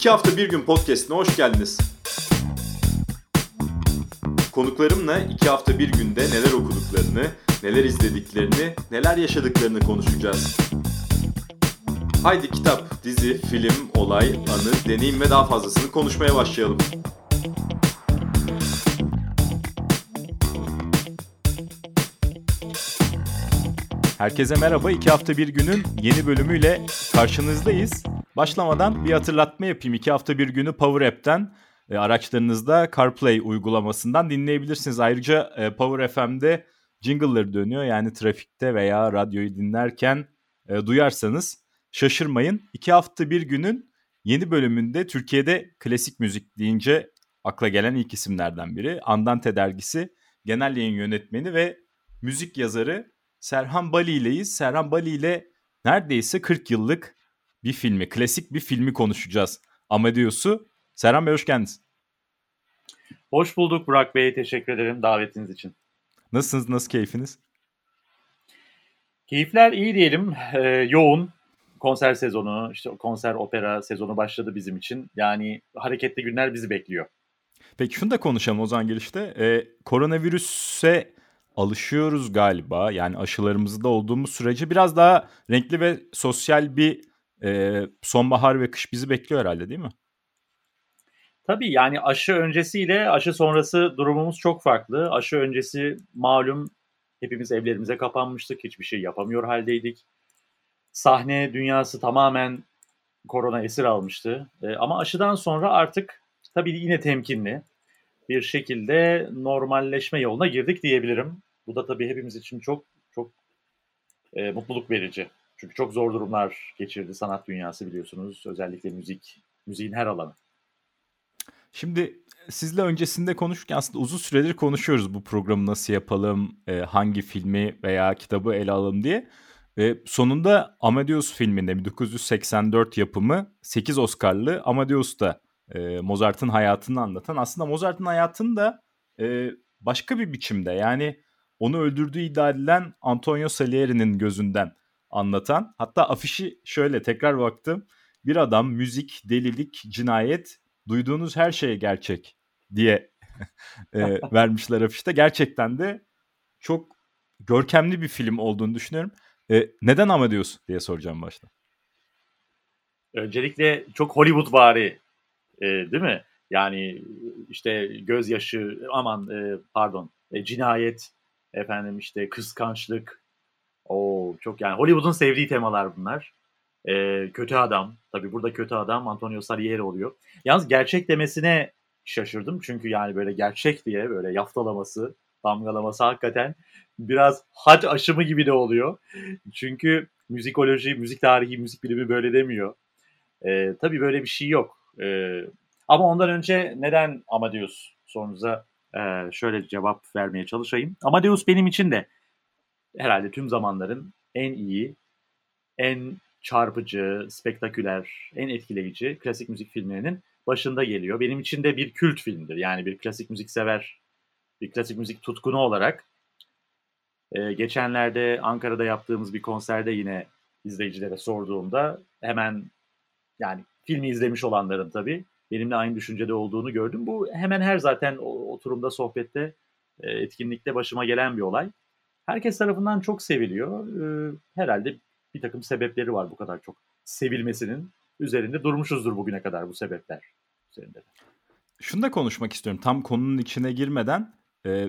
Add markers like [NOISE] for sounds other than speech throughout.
İki hafta bir gün podcastine hoş geldiniz. Konuklarımla iki hafta bir günde neler okuduklarını, neler izlediklerini, neler yaşadıklarını konuşacağız. Haydi kitap, dizi, film, olay, anı, deneyim ve daha fazlasını konuşmaya başlayalım. Herkese merhaba. İki hafta bir günün yeni bölümüyle karşınızdayız. Başlamadan bir hatırlatma yapayım. İki hafta bir günü Power App'ten e, araçlarınızda CarPlay uygulamasından dinleyebilirsiniz. Ayrıca e, Power FM'de jingle'ları dönüyor. Yani trafikte veya radyoyu dinlerken e, duyarsanız şaşırmayın. İki hafta bir günün yeni bölümünde Türkiye'de klasik müzik deyince akla gelen ilk isimlerden biri. Andante dergisi genel yayın yönetmeni ve müzik yazarı Serhan Bali ileyiz. Serhan Bali ile neredeyse 40 yıllık bir filmi, klasik bir filmi konuşacağız. Amadeus'u. Serhan Bey hoş geldiniz. Hoş bulduk Burak Bey. Teşekkür ederim davetiniz için. Nasılsınız? Nasıl keyfiniz? Keyifler iyi diyelim. Ee, yoğun. Konser sezonu, işte konser opera sezonu başladı bizim için. Yani hareketli günler bizi bekliyor. Peki şunu da konuşalım o zaman girişte. Ee, koronavirüse alışıyoruz galiba. Yani aşılarımızda olduğumuz sürece biraz daha renkli ve sosyal bir e, sonbahar ve kış bizi bekliyor herhalde değil mi? Tabii yani aşı öncesiyle aşı sonrası durumumuz çok farklı. Aşı öncesi malum hepimiz evlerimize kapanmıştık. Hiçbir şey yapamıyor haldeydik. Sahne dünyası tamamen korona esir almıştı. E, ama aşıdan sonra artık tabii yine temkinli bir şekilde normalleşme yoluna girdik diyebilirim. Bu da tabii hepimiz için çok çok e, mutluluk verici. Çünkü çok zor durumlar geçirdi sanat dünyası biliyorsunuz. Özellikle müzik, müziğin her alanı. Şimdi sizle öncesinde konuşurken aslında uzun süredir konuşuyoruz bu programı nasıl yapalım, e, hangi filmi veya kitabı ele alalım diye. Ve sonunda Amadeus filminde 1984 yapımı 8 Oscar'lı Amadeus da e, Mozart'ın hayatını anlatan. Aslında Mozart'ın hayatını da e, başka bir biçimde yani onu öldürdüğü iddia edilen Antonio Salieri'nin gözünden anlatan. Hatta afişi şöyle tekrar baktım. Bir adam, müzik, delilik, cinayet, duyduğunuz her şey gerçek diye [LAUGHS] e, [LAUGHS] vermişler afişte. Gerçekten de çok görkemli bir film olduğunu düşünüyorum. E, neden Amadeus diye soracağım başta. Öncelikle çok Hollywood vari e, değil mi? Yani işte gözyaşı aman e, pardon e, cinayet efendim işte kıskançlık o çok yani Hollywood'un sevdiği temalar bunlar. E, kötü adam tabi burada kötü adam Antonio Salieri oluyor. Yalnız gerçek demesine şaşırdım çünkü yani böyle gerçek diye böyle yaftalaması damgalaması hakikaten biraz hac aşımı gibi de oluyor. Çünkü müzikoloji, müzik tarihi, müzik bilimi böyle demiyor. E, tabii böyle bir şey yok. E, ama ondan önce neden Amadeus sorunuza e, şöyle cevap vermeye çalışayım. Amadeus benim için de herhalde tüm zamanların en iyi, en çarpıcı, spektaküler, en etkileyici klasik müzik filmlerinin başında geliyor. Benim için de bir kült filmdir. Yani bir klasik müzik sever, bir klasik müzik tutkunu olarak. Ee, geçenlerde Ankara'da yaptığımız bir konserde yine izleyicilere sorduğumda hemen yani filmi izlemiş olanların tabii benimle aynı düşüncede olduğunu gördüm. Bu hemen her zaten oturumda, sohbette, e, etkinlikte başıma gelen bir olay. Herkes tarafından çok seviliyor. Ee, herhalde bir takım sebepleri var bu kadar çok sevilmesinin. Üzerinde durmuşuzdur bugüne kadar bu sebepler üzerinde. Şunu da konuşmak istiyorum. Tam konunun içine girmeden e,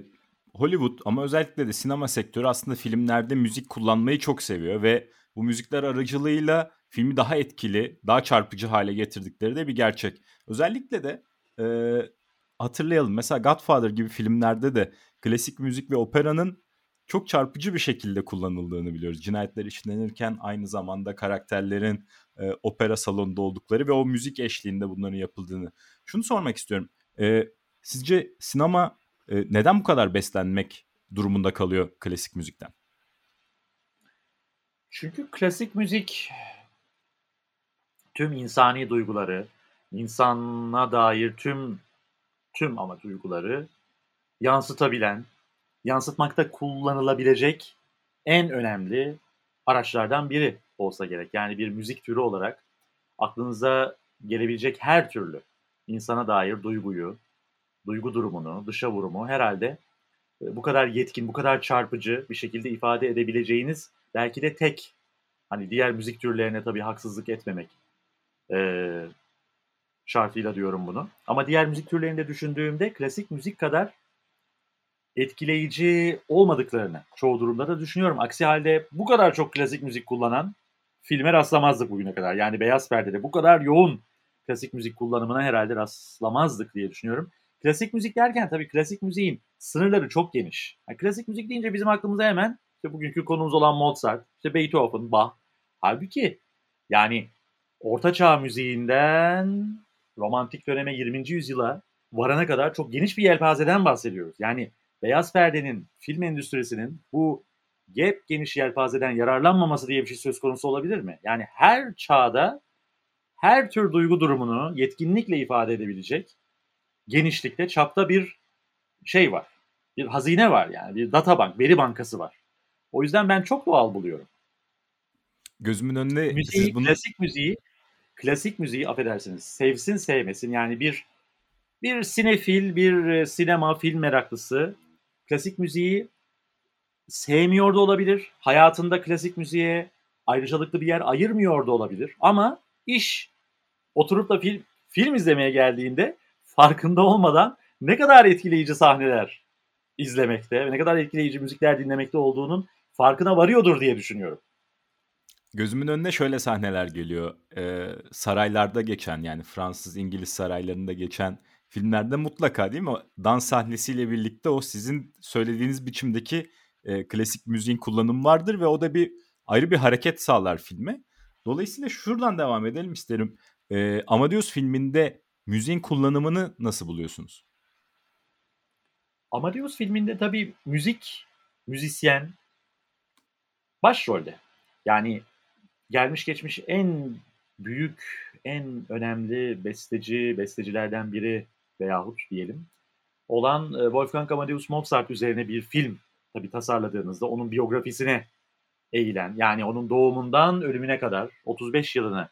Hollywood ama özellikle de sinema sektörü aslında filmlerde müzik kullanmayı çok seviyor ve bu müzikler aracılığıyla filmi daha etkili, daha çarpıcı hale getirdikleri de bir gerçek. Özellikle de e, hatırlayalım mesela Godfather gibi filmlerde de klasik müzik ve operanın çok çarpıcı bir şekilde kullanıldığını biliyoruz. Cinayetler işlenirken aynı zamanda karakterlerin e, opera salonunda oldukları ve o müzik eşliğinde bunların yapıldığını. Şunu sormak istiyorum. E, sizce sinema e, neden bu kadar beslenmek durumunda kalıyor klasik müzikten? Çünkü klasik müzik tüm insani duyguları, insana dair tüm tüm ama duyguları yansıtabilen, yansıtmakta kullanılabilecek en önemli araçlardan biri olsa gerek. Yani bir müzik türü olarak aklınıza gelebilecek her türlü insana dair duyguyu, duygu durumunu, dışa vurumu herhalde e, bu kadar yetkin, bu kadar çarpıcı bir şekilde ifade edebileceğiniz belki de tek hani diğer müzik türlerine tabii haksızlık etmemek e, şartıyla diyorum bunu. Ama diğer müzik türlerinde düşündüğümde klasik müzik kadar etkileyici olmadıklarını çoğu durumda da düşünüyorum. Aksi halde bu kadar çok klasik müzik kullanan filme rastlamazdık bugüne kadar. Yani Beyaz Perde'de bu kadar yoğun klasik müzik kullanımına herhalde rastlamazdık diye düşünüyorum. Klasik müzik derken tabii klasik müziğin sınırları çok geniş. Yani klasik müzik deyince bizim aklımıza hemen işte bugünkü konumuz olan Mozart, işte Beethoven, Bach. Halbuki yani Orta Çağ müziğinden romantik döneme 20. yüzyıla varana kadar çok geniş bir yelpazeden bahsediyoruz. Yani beyaz perdenin, film endüstrisinin bu gep geniş yelpazeden yararlanmaması diye bir şey söz konusu olabilir mi? Yani her çağda her tür duygu durumunu yetkinlikle ifade edebilecek genişlikte, çapta bir şey var. Bir hazine var yani. Bir databank, veri bankası var. O yüzden ben çok doğal buluyorum. Gözümün önünde müziği, siz bunu... klasik müziği klasik müziği affedersiniz sevsin sevmesin yani bir bir sinefil, bir e, sinema film meraklısı klasik müziği sevmiyor da olabilir. Hayatında klasik müziğe ayrıcalıklı bir yer ayırmıyor da olabilir. Ama iş oturup da film, film izlemeye geldiğinde farkında olmadan ne kadar etkileyici sahneler izlemekte ve ne kadar etkileyici müzikler dinlemekte olduğunun farkına varıyordur diye düşünüyorum. Gözümün önüne şöyle sahneler geliyor. Ee, saraylarda geçen yani Fransız, İngiliz saraylarında geçen filmlerde mutlaka değil mi? Dans sahnesiyle birlikte o sizin söylediğiniz biçimdeki e, klasik müziğin kullanımı vardır ve o da bir ayrı bir hareket sağlar filme. Dolayısıyla şuradan devam edelim isterim. E, Amadeus filminde müziğin kullanımını nasıl buluyorsunuz? Amadeus filminde tabii müzik, müzisyen başrolde. Yani gelmiş geçmiş en büyük, en önemli besteci, bestecilerden biri veyahut diyelim olan e, Wolfgang Amadeus Mozart üzerine bir film tabi tasarladığınızda onun biyografisine eğilen yani onun doğumundan ölümüne kadar 35 yılını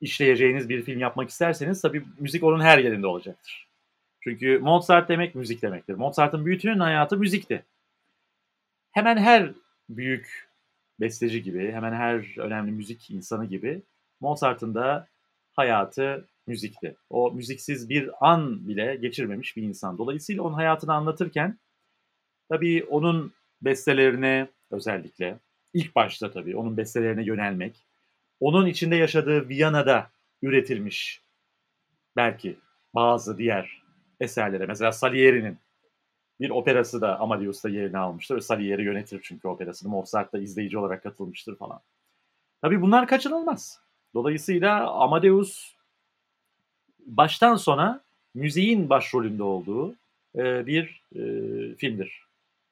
işleyeceğiniz bir film yapmak isterseniz tabi müzik onun her yerinde olacaktır. Çünkü Mozart demek müzik demektir. Mozart'ın bütün hayatı müzikti. Hemen her büyük besteci gibi, hemen her önemli müzik insanı gibi Mozart'ın da hayatı müzikti. O müziksiz bir an bile geçirmemiş bir insan. Dolayısıyla onun hayatını anlatırken tabii onun bestelerine özellikle ilk başta tabii onun bestelerine yönelmek, onun içinde yaşadığı Viyana'da üretilmiş belki bazı diğer eserlere mesela Salieri'nin bir operası da Amadeus'ta yerini almıştır. Salieri yönetir çünkü operasını. Mozart da izleyici olarak katılmıştır falan. Tabii bunlar kaçınılmaz. Dolayısıyla Amadeus baştan sona müziğin başrolünde olduğu e, bir e, filmdir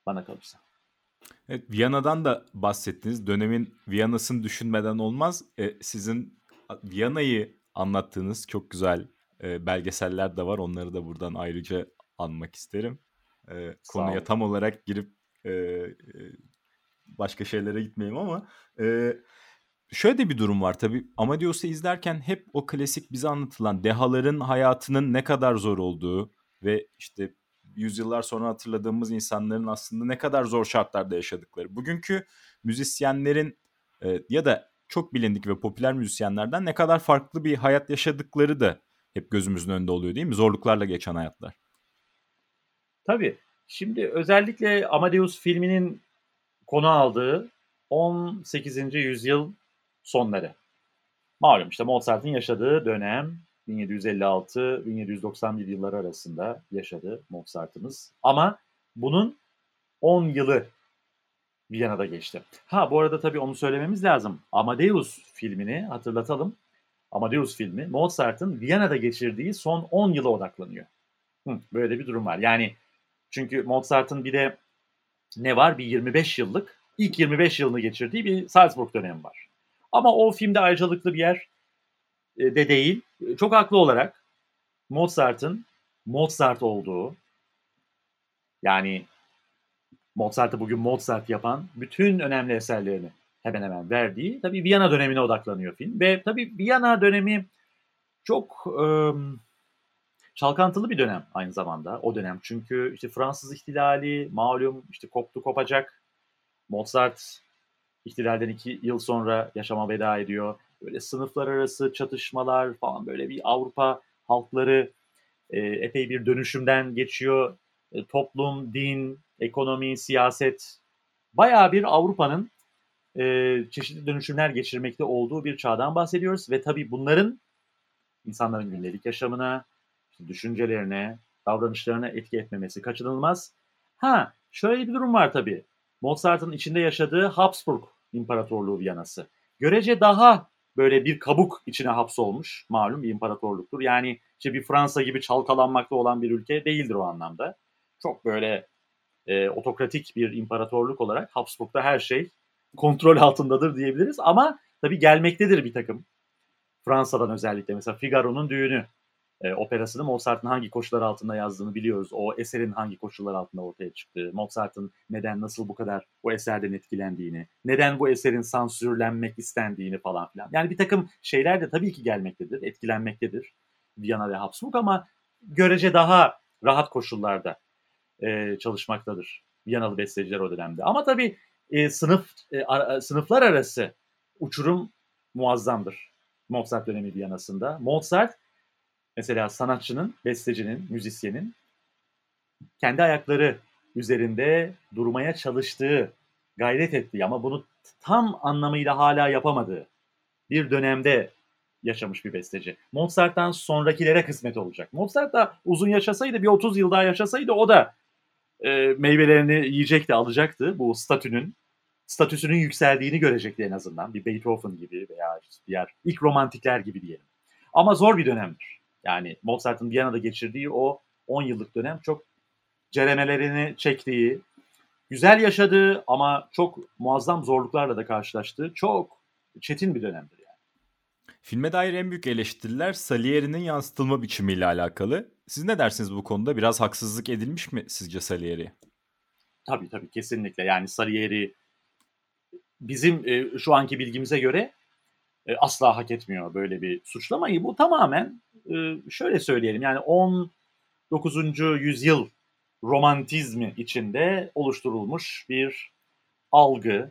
bana kalırsa. Evet, Viyana'dan da bahsettiniz. Dönemin Viyana'sını düşünmeden olmaz. E, sizin Viyana'yı anlattığınız çok güzel e, belgeseller de var. Onları da buradan ayrıca anmak isterim. E, konuya tam olarak girip e, e, başka şeylere gitmeyeyim ama e, şöyle de bir durum var tabii. Amadeus'u izlerken hep o klasik bize anlatılan dehaların hayatının ne kadar zor olduğu ve işte yüzyıllar sonra hatırladığımız insanların aslında ne kadar zor şartlarda yaşadıkları. Bugünkü müzisyenlerin e, ya da çok bilindik ve popüler müzisyenlerden ne kadar farklı bir hayat yaşadıkları da hep gözümüzün önünde oluyor değil mi? Zorluklarla geçen hayatlar. Tabii. Şimdi özellikle Amadeus filminin konu aldığı 18. yüzyıl sonları. Malum işte Mozart'ın yaşadığı dönem 1756-1791 yılları arasında yaşadı Mozart'ımız. Ama bunun 10 yılı Viyana'da geçti. Ha bu arada tabii onu söylememiz lazım. Amadeus filmini hatırlatalım. Amadeus filmi Mozart'ın Viyana'da geçirdiği son 10 yıla odaklanıyor. Hı, böyle bir durum var. Yani çünkü Mozart'ın bir de ne var? Bir 25 yıllık, ilk 25 yılını geçirdiği bir Salzburg dönemi var. Ama o filmde ayrıcalıklı bir yer e, de değil. Çok haklı olarak Mozart'ın Mozart olduğu yani Mozart'ı bugün Mozart yapan bütün önemli eserlerini hemen hemen verdiği tabii Viyana dönemine odaklanıyor film. Ve tabii Viyana dönemi çok e, çalkantılı bir dönem aynı zamanda o dönem. Çünkü işte Fransız ihtilali malum işte koptu kopacak. Mozart ihtilalden iki yıl sonra yaşama veda ediyor. Böyle sınıflar arası çatışmalar falan böyle bir Avrupa halkları e, epey bir dönüşümden geçiyor. E, toplum, din, ekonomi, siyaset bayağı bir Avrupa'nın e, çeşitli dönüşümler geçirmekte olduğu bir çağdan bahsediyoruz. Ve tabii bunların insanların gündelik yaşamına, düşüncelerine, davranışlarına etki etmemesi kaçınılmaz. Ha şöyle bir durum var tabii. Mozart'ın içinde yaşadığı Habsburg İmparatorluğu Viyana'sı. Görece daha böyle bir kabuk içine hapsolmuş malum bir imparatorluktur. Yani işte bir Fransa gibi çalkalanmakta olan bir ülke değildir o anlamda. Çok böyle e, otokratik bir imparatorluk olarak Habsburg'da her şey kontrol altındadır diyebiliriz. Ama tabii gelmektedir bir takım. Fransa'dan özellikle mesela Figaro'nun düğünü e, operasını Mozart'ın hangi koşullar altında yazdığını biliyoruz. O eserin hangi koşullar altında ortaya çıktığı, Mozart'ın neden nasıl bu kadar bu eserden etkilendiğini, neden bu eserin sansürlenmek istendiğini falan filan. Yani bir takım şeyler de tabii ki gelmektedir, etkilenmektedir Viyana ve Habsburg ama görece daha rahat koşullarda e, çalışmaktadır Viyanalı besteciler o dönemde. Ama tabii e, sınıf e, a, sınıflar arası uçurum muazzamdır Mozart dönemi Viyana'sında. Mozart mesela sanatçının, bestecinin, müzisyenin kendi ayakları üzerinde durmaya çalıştığı, gayret ettiği ama bunu tam anlamıyla hala yapamadığı bir dönemde yaşamış bir besteci. Mozart'tan sonrakilere kısmet olacak. Mozart da uzun yaşasaydı, bir 30 yıl daha yaşasaydı o da e, meyvelerini yiyecekti, alacaktı bu statünün. Statüsünün yükseldiğini görecekti en azından. Bir Beethoven gibi veya diğer ilk romantikler gibi diyelim. Ama zor bir dönemdir. Yani Mozart'ın Viyana'da geçirdiği o 10 yıllık dönem çok ceremelerini çektiği, güzel yaşadığı ama çok muazzam zorluklarla da karşılaştığı çok çetin bir dönemdir yani. Filme dair en büyük eleştiriler Salieri'nin yansıtılma biçimiyle alakalı. Siz ne dersiniz bu konuda? Biraz haksızlık edilmiş mi sizce Salieri? Tabii tabii kesinlikle. Yani Salieri bizim e, şu anki bilgimize göre e, asla hak etmiyor böyle bir suçlamayı. Bu tamamen e, şöyle söyleyelim yani 19. yüzyıl romantizmi içinde oluşturulmuş bir algı.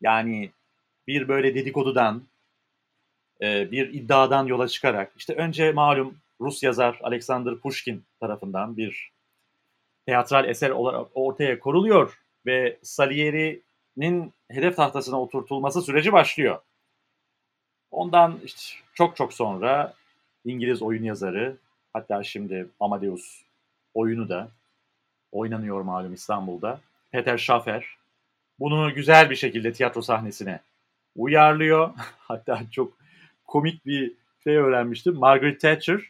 Yani bir böyle dedikodudan, e, bir iddiadan yola çıkarak işte önce malum Rus yazar Alexander Pushkin tarafından bir teatral eser olarak ortaya koruluyor ve Salieri'nin hedef tahtasına oturtulması süreci başlıyor. Ondan işte çok çok sonra İngiliz oyun yazarı hatta şimdi Amadeus oyunu da oynanıyor malum İstanbul'da. Peter Schaffer bunu güzel bir şekilde tiyatro sahnesine uyarlıyor. [LAUGHS] hatta çok komik bir şey öğrenmiştim. Margaret Thatcher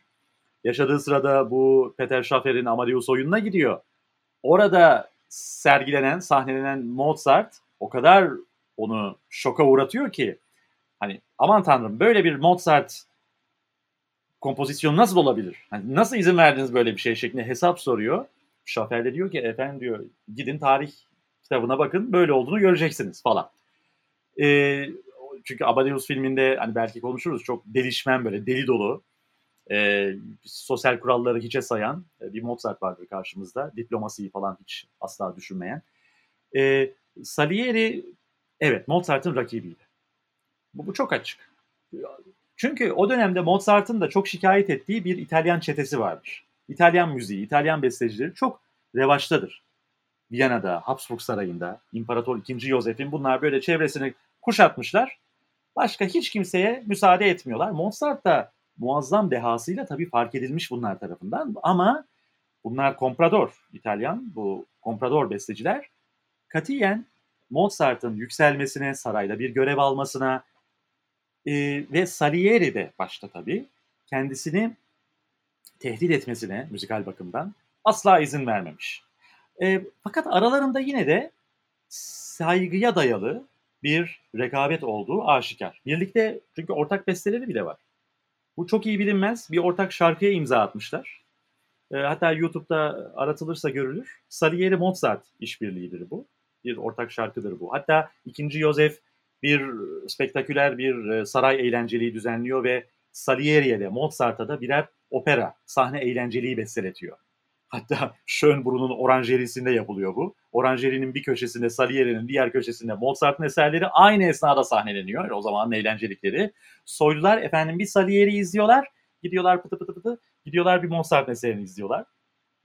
yaşadığı sırada bu Peter Schaffer'in Amadeus oyununa gidiyor. Orada sergilenen, sahnelenen Mozart o kadar onu şoka uğratıyor ki hani aman tanrım böyle bir Mozart kompozisyonu nasıl olabilir? Hani nasıl izin verdiniz böyle bir şey şeklinde hesap soruyor. Schaffer de diyor ki efendim diyor gidin tarih kitabına bakın böyle olduğunu göreceksiniz falan. Ee, çünkü Amadeus filminde hani belki konuşuruz çok delişmen böyle deli dolu e, sosyal kuralları hiçe sayan e, bir Mozart vardır karşımızda. Diplomasiyi falan hiç asla düşünmeyen. E, Salieri evet Mozart'ın rakibiydi. Bu, bu çok açık. Çünkü o dönemde Mozart'ın da çok şikayet ettiği bir İtalyan çetesi vardır. İtalyan müziği, İtalyan bestecileri çok revaçtadır. Viyana'da, Habsburg Sarayı'nda, İmparator II. Josef'in bunlar böyle çevresini kuşatmışlar. Başka hiç kimseye müsaade etmiyorlar. Mozart da muazzam dehasıyla tabii fark edilmiş bunlar tarafından ama bunlar komprador İtalyan, bu komprador besteciler katiyen Mozart'ın yükselmesine, sarayda bir görev almasına, e, ve Salieri de başta tabii kendisini tehdit etmesine müzikal bakımdan asla izin vermemiş. E, fakat aralarında yine de saygıya dayalı bir rekabet olduğu aşikar. Birlikte çünkü ortak besteleri bile var. Bu çok iyi bilinmez. Bir ortak şarkıya imza atmışlar. E, hatta YouTube'da aratılırsa görülür. Salieri Mozart işbirliğidir bu. Bir ortak şarkıdır bu. Hatta ikinci Yosef bir spektaküler bir e, saray eğlenceliği düzenliyor ve Salieri'ye de Mozart'a da birer opera, sahne eğlenceliği besteletiyor. Hatta Schönbrun'un oranjerisinde yapılıyor bu. Oranjerinin bir köşesinde Salieri'nin diğer köşesinde Mozart'ın eserleri aynı esnada sahneleniyor. O zamanın eğlencelikleri. Soylular efendim bir Salieri izliyorlar. Gidiyorlar pıtı pıtı pıtı. Gidiyorlar bir Mozart eserini izliyorlar.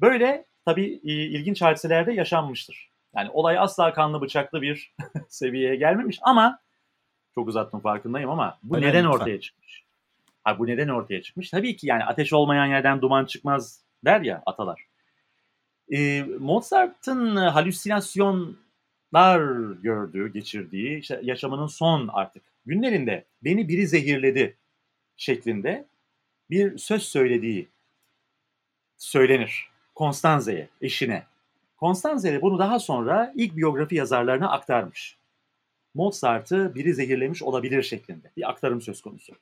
Böyle tabii ilginç hadiselerde yaşanmıştır. Yani olay asla kanlı bıçaklı bir [LAUGHS] seviyeye gelmemiş ama çok uzattım farkındayım ama bu Öyle neden lütfen. ortaya çıkmış? Ha, bu neden ortaya çıkmış? Tabii ki yani ateş olmayan yerden duman çıkmaz der ya atalar. Ee, Mozart'ın halüsinasyonlar gördüğü, geçirdiği, işte yaşamının son artık günlerinde beni biri zehirledi şeklinde bir söz söylediği söylenir. Konstanze'ye, eşine. Konstanze bunu daha sonra ilk biyografi yazarlarına aktarmış. Mozart'ı biri zehirlemiş olabilir şeklinde bir aktarım söz konusu.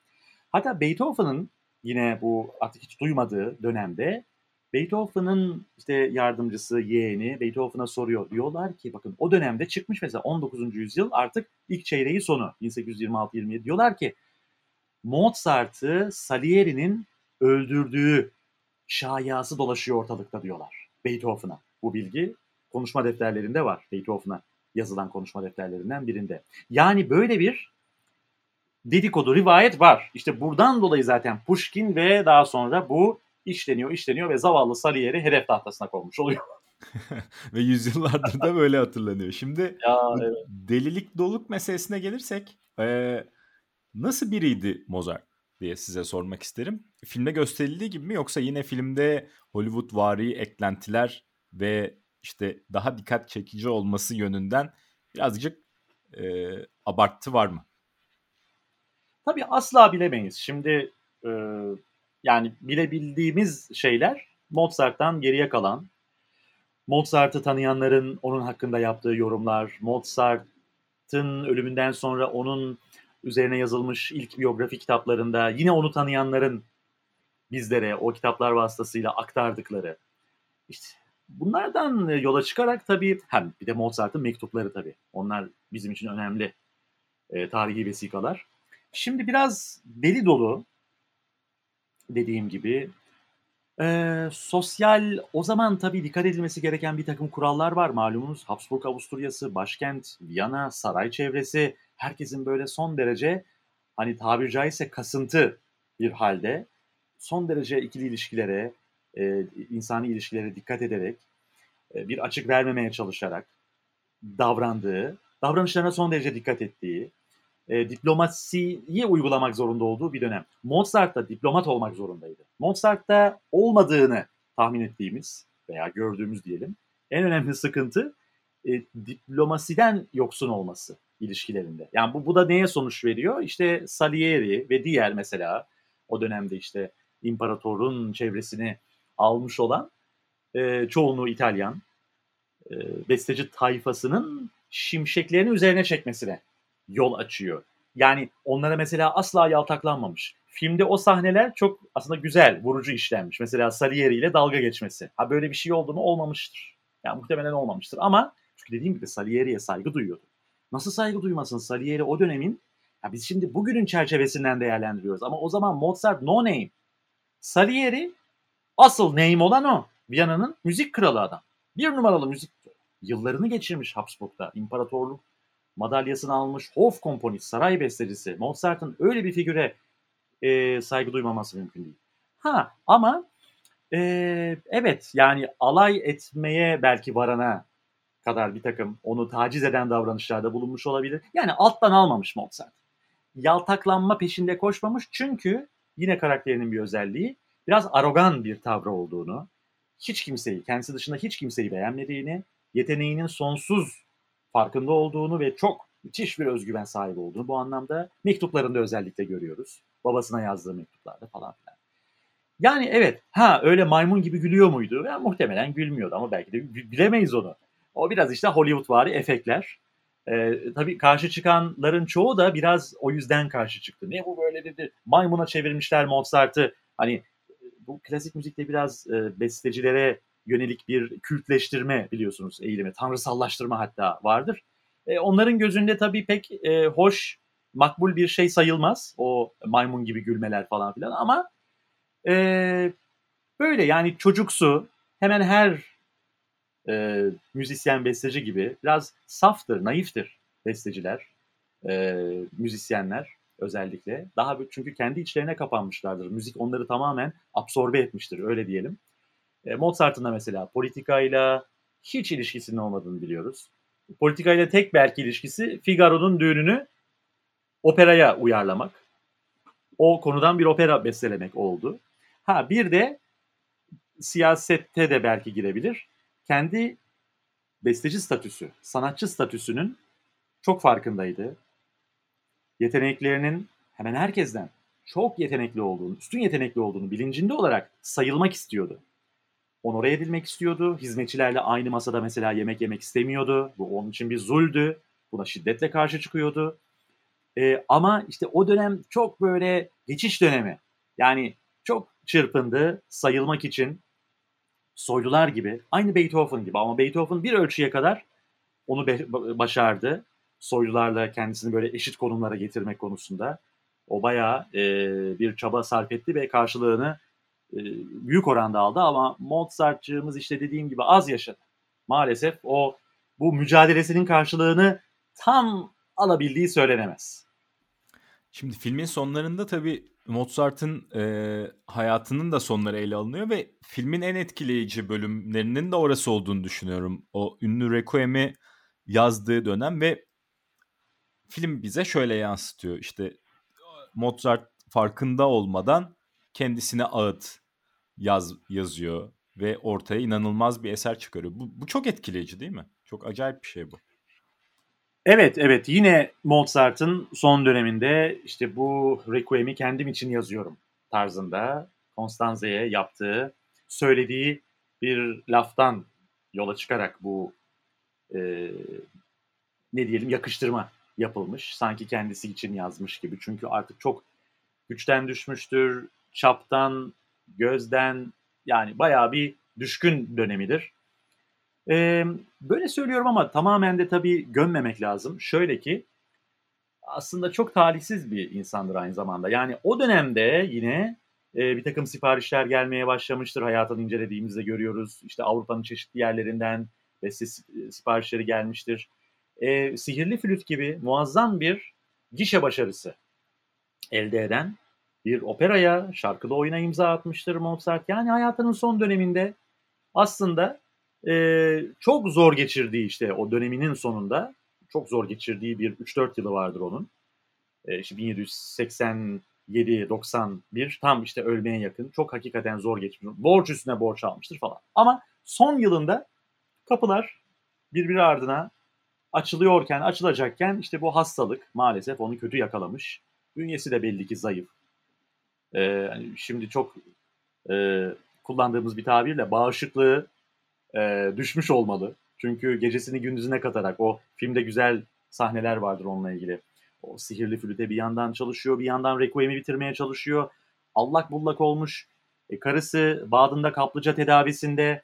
Hatta Beethoven'ın yine bu artık hiç duymadığı dönemde Beethoven'ın işte yardımcısı, yeğeni Beethoven'a soruyor. Diyorlar ki bakın o dönemde çıkmış mesela 19. yüzyıl artık ilk çeyreği sonu 1826-27 diyorlar ki Mozart'ı Salieri'nin öldürdüğü şayası dolaşıyor ortalıkta diyorlar Beethoven'a. Bu bilgi konuşma defterlerinde var Beethoven'a yazılan konuşma defterlerinden birinde. Yani böyle bir dedikodu, rivayet var. İşte buradan dolayı zaten Pushkin ve daha sonra bu işleniyor, işleniyor ve zavallı Salieri hedef tahtasına konmuş oluyor. [LAUGHS] ve yüzyıllardır da böyle hatırlanıyor. Şimdi [LAUGHS] ya, evet. delilik doluk meselesine gelirsek e, nasıl biriydi Mozart diye size sormak isterim. Filmde gösterildiği gibi mi yoksa yine filmde Hollywood vari eklentiler ve işte daha dikkat çekici olması yönünden birazcık e, abartı var mı? Tabii asla bilemeyiz. Şimdi e, yani bilebildiğimiz şeyler Mozart'tan geriye kalan, Mozart'ı tanıyanların onun hakkında yaptığı yorumlar, Mozart'ın ölümünden sonra onun üzerine yazılmış ilk biyografi kitaplarında yine onu tanıyanların bizlere o kitaplar vasıtasıyla aktardıkları. İşte bunlardan yola çıkarak tabii hem bir de Mozart'ın mektupları tabii. Onlar bizim için önemli e, tarihi vesikalar. Şimdi biraz deli dolu dediğim gibi e, sosyal o zaman tabii dikkat edilmesi gereken bir takım kurallar var malumunuz. Habsburg Avusturyası, başkent, Viyana, saray çevresi herkesin böyle son derece hani tabiri caizse kasıntı bir halde son derece ikili ilişkilere, e, insani ilişkilere dikkat ederek e, bir açık vermemeye çalışarak davrandığı, davranışlarına son derece dikkat ettiği, e, diplomasiyi uygulamak zorunda olduğu bir dönem. Mozart da diplomat olmak zorundaydı. Mozart da olmadığını tahmin ettiğimiz veya gördüğümüz diyelim en önemli sıkıntı e, diplomasiden yoksun olması ilişkilerinde. Yani bu, bu da neye sonuç veriyor? İşte Salieri ve diğer mesela o dönemde işte imparatorun çevresini almış olan e, çoğunluğu İtalyan e, besteci tayfasının şimşeklerini üzerine çekmesine yol açıyor. Yani onlara mesela asla yaltaklanmamış. Filmde o sahneler çok aslında güzel, vurucu işlenmiş. Mesela Salieri ile dalga geçmesi. Ha böyle bir şey oldu mu olmamıştır. Yani muhtemelen olmamıştır ama çünkü dediğim gibi Salieri'ye saygı duyuyordu. Nasıl saygı duymasın Salieri o dönemin ya biz şimdi bugünün çerçevesinden değerlendiriyoruz ama o zaman Mozart no name. Salieri asıl name olan o. Viyana'nın müzik kralı adam. Bir numaralı müzik yıllarını geçirmiş Habsburg'da. İmparatorluk madalyasını almış Hof komponist, saray bestecisi. Mozart'ın öyle bir figüre e, saygı duymaması mümkün değil. Ha ama e, evet yani alay etmeye belki varana kadar bir takım onu taciz eden davranışlarda bulunmuş olabilir. Yani alttan almamış Mozart. Yaltaklanma peşinde koşmamış çünkü yine karakterinin bir özelliği biraz arogan bir tavrı olduğunu, hiç kimseyi, kendisi dışında hiç kimseyi beğenmediğini, yeteneğinin sonsuz farkında olduğunu ve çok müthiş bir özgüven sahibi olduğunu bu anlamda mektuplarında özellikle görüyoruz. Babasına yazdığı mektuplarda falan filan. Yani evet, ha öyle maymun gibi gülüyor muydu? Ya, muhtemelen gülmüyordu ama belki de bilemeyiz onu. O biraz işte Hollywood vari efektler. Ee, tabii karşı çıkanların çoğu da biraz o yüzden karşı çıktı. Ne bu böyle dedi. Maymuna çevirmişler Mozart'ı. Hani bu klasik müzikte biraz e, bestecilere yönelik bir kültleştirme biliyorsunuz eğilimi. Tanrısallaştırma hatta vardır. E, onların gözünde tabii pek e, hoş makbul bir şey sayılmaz. O maymun gibi gülmeler falan filan ama e, böyle yani çocuksu hemen her e, müzisyen besteci gibi biraz saftır, naiftir besteciler, e, müzisyenler özellikle. Daha çünkü kendi içlerine kapanmışlardır. Müzik onları tamamen absorbe etmiştir öyle diyelim. E, Mozart'ın da mesela politikayla hiç ilişkisinin olmadığını biliyoruz. Politikayla tek belki ilişkisi Figaro'nun düğününü operaya uyarlamak. O konudan bir opera bestelemek oldu. Ha bir de siyasette de belki girebilir. Kendi besteci statüsü, sanatçı statüsünün çok farkındaydı. Yeteneklerinin hemen herkesten çok yetenekli olduğunu, üstün yetenekli olduğunu bilincinde olarak sayılmak istiyordu. Onore edilmek istiyordu. Hizmetçilerle aynı masada mesela yemek yemek istemiyordu. Bu onun için bir zuldü. Buna şiddetle karşı çıkıyordu. Ee, ama işte o dönem çok böyle geçiş dönemi. Yani çok çırpındı sayılmak için soylular gibi. Aynı Beethoven gibi ama Beethoven bir ölçüye kadar onu başardı. Soylularla kendisini böyle eşit konumlara getirmek konusunda. O bayağı e, bir çaba sarf etti ve karşılığını e, büyük oranda aldı ama Mozart'cığımız işte dediğim gibi az yaşadı. Maalesef o bu mücadelesinin karşılığını tam alabildiği söylenemez. Şimdi filmin sonlarında tabii Mozart'ın e, hayatının da sonları ele alınıyor ve filmin en etkileyici bölümlerinin de orası olduğunu düşünüyorum. O ünlü Requiem'i yazdığı dönem ve film bize şöyle yansıtıyor. İşte Mozart farkında olmadan kendisine ağıt yaz yazıyor ve ortaya inanılmaz bir eser çıkarıyor. Bu, bu çok etkileyici değil mi? Çok acayip bir şey bu. Evet evet yine Mozart'ın son döneminde işte bu Requiem'i kendim için yazıyorum tarzında Constanze'ye yaptığı, söylediği bir laftan yola çıkarak bu e, ne diyelim yakıştırma yapılmış. Sanki kendisi için yazmış gibi. Çünkü artık çok güçten düşmüştür, çaptan, gözden yani bayağı bir düşkün dönemidir. Ee, böyle söylüyorum ama tamamen de tabii gömmemek lazım. Şöyle ki aslında çok talihsiz bir insandır aynı zamanda. Yani o dönemde yine e, bir takım siparişler gelmeye başlamıştır. Hayatını incelediğimizde görüyoruz. İşte Avrupa'nın çeşitli yerlerinden beste siparişleri gelmiştir. E, Sihirli Flüt gibi muazzam bir gişe başarısı elde eden bir operaya, şarkılı oyuna imza atmıştır Mozart. Yani hayatının son döneminde aslında e, çok zor geçirdiği işte o döneminin sonunda çok zor geçirdiği bir 3-4 yılı vardır onun. E, işte 1787-91 tam işte ölmeye yakın. Çok hakikaten zor geçmiş. Borç üstüne borç almıştır falan. Ama son yılında kapılar birbiri ardına açılıyorken, açılacakken işte bu hastalık maalesef onu kötü yakalamış. Bünyesi de belli ki zayıf. Ee, şimdi çok e, kullandığımız bir tabirle bağışıklığı e, düşmüş olmalı. Çünkü gecesini gündüzüne katarak o filmde güzel sahneler vardır onunla ilgili. O sihirli flüte bir yandan çalışıyor, bir yandan Requiem'i bitirmeye çalışıyor. Allak bullak olmuş. E, karısı Badın'da kaplıca tedavisinde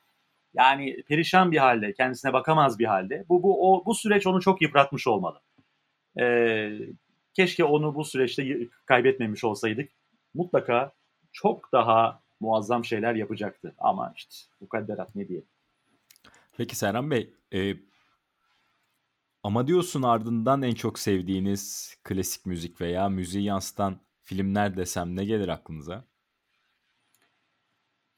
yani perişan bir halde, kendisine bakamaz bir halde. Bu bu o bu süreç onu çok yıpratmış olmalı. E, keşke onu bu süreçte kaybetmemiş olsaydık. Mutlaka çok daha muazzam şeyler yapacaktı. Ama işte bu kadderat ne diyelim. Peki Serhan Bey, e, Amadeus'un ardından en çok sevdiğiniz klasik müzik veya müziği yansıtan filmler desem ne gelir aklınıza?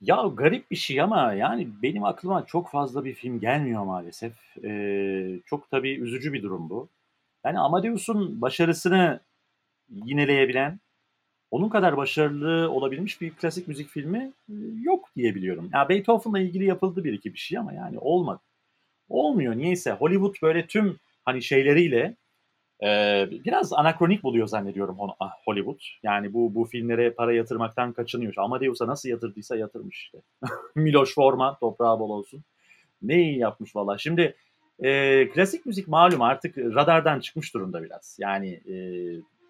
Ya garip bir şey ama yani benim aklıma çok fazla bir film gelmiyor maalesef. Ee, çok tabii üzücü bir durum bu. Yani Amadeus'un başarısını yineleyebilen, onun kadar başarılı olabilmiş bir klasik müzik filmi yok diyebiliyorum. Ya Beethoven'la ilgili yapıldı bir iki bir şey ama yani olmadı. Olmuyor niyeyse. Hollywood böyle tüm hani şeyleriyle e, biraz anakronik buluyor zannediyorum ah, Hollywood. Yani bu bu filmlere para yatırmaktan kaçınıyor. Amadeus'a nasıl yatırdıysa yatırmış işte. [LAUGHS] Miloš Forman toprağı bol olsun. Ne iyi yapmış valla. Şimdi e, klasik müzik malum artık radardan çıkmış durumda biraz. Yani e,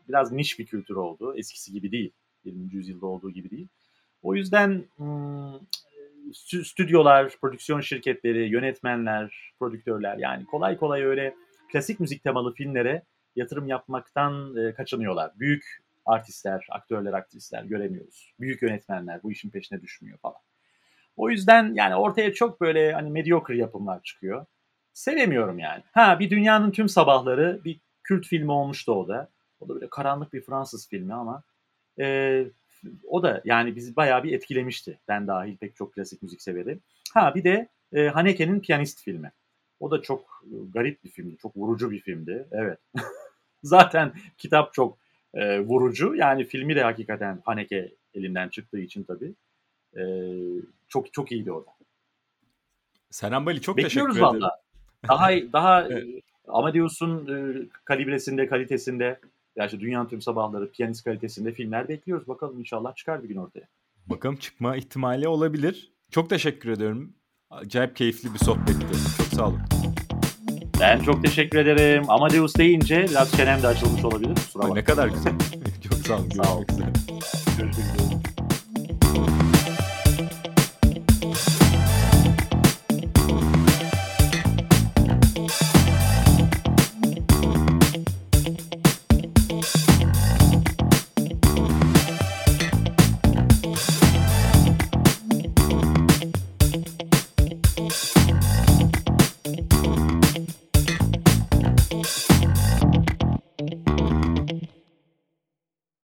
biraz niş bir kültür oldu. Eskisi gibi değil. 20. yüzyılda olduğu gibi değil. O yüzden hmm, stüdyolar, prodüksiyon şirketleri, yönetmenler, prodüktörler yani kolay kolay öyle klasik müzik temalı filmlere yatırım yapmaktan e, kaçınıyorlar. Büyük artistler, aktörler, aktrisler göremiyoruz. Büyük yönetmenler bu işin peşine düşmüyor falan. O yüzden yani ortaya çok böyle hani mediocre yapımlar çıkıyor. Sevemiyorum yani. Ha bir dünyanın tüm sabahları bir kült filmi olmuştu o da. O da böyle karanlık bir Fransız filmi ama e, o da yani bizi bayağı bir etkilemişti. Ben dahil pek çok klasik müzik severim. Ha bir de e, Haneke'nin Piyanist filmi. O da çok e, garip bir filmdi. Çok vurucu bir filmdi. Evet. [LAUGHS] Zaten kitap çok e, vurucu. Yani filmi de hakikaten Haneke elinden çıktığı için tabii. E, çok çok iyiydi orada. Senem Bali çok Bekliyoruz teşekkür ederim. valla. Daha [LAUGHS] daha Evet. e, Amadeus'un e, kalibresinde, kalitesinde ya işte Dünyanın Tüm Sabahları, piyanist kalitesinde filmler bekliyoruz. Bakalım inşallah çıkar bir gün ortaya. Bakalım çıkma ihtimali olabilir. Çok teşekkür ediyorum. Acayip keyifli bir sohbetti. Çok sağ olun. Ben çok teşekkür ederim. Amadeus deyince biraz çenem de açılmış olabilir. Kusura Ay, ne kadar güzel. [LAUGHS] çok sağ olun. Görüşmek üzere. Görüşmek üzere.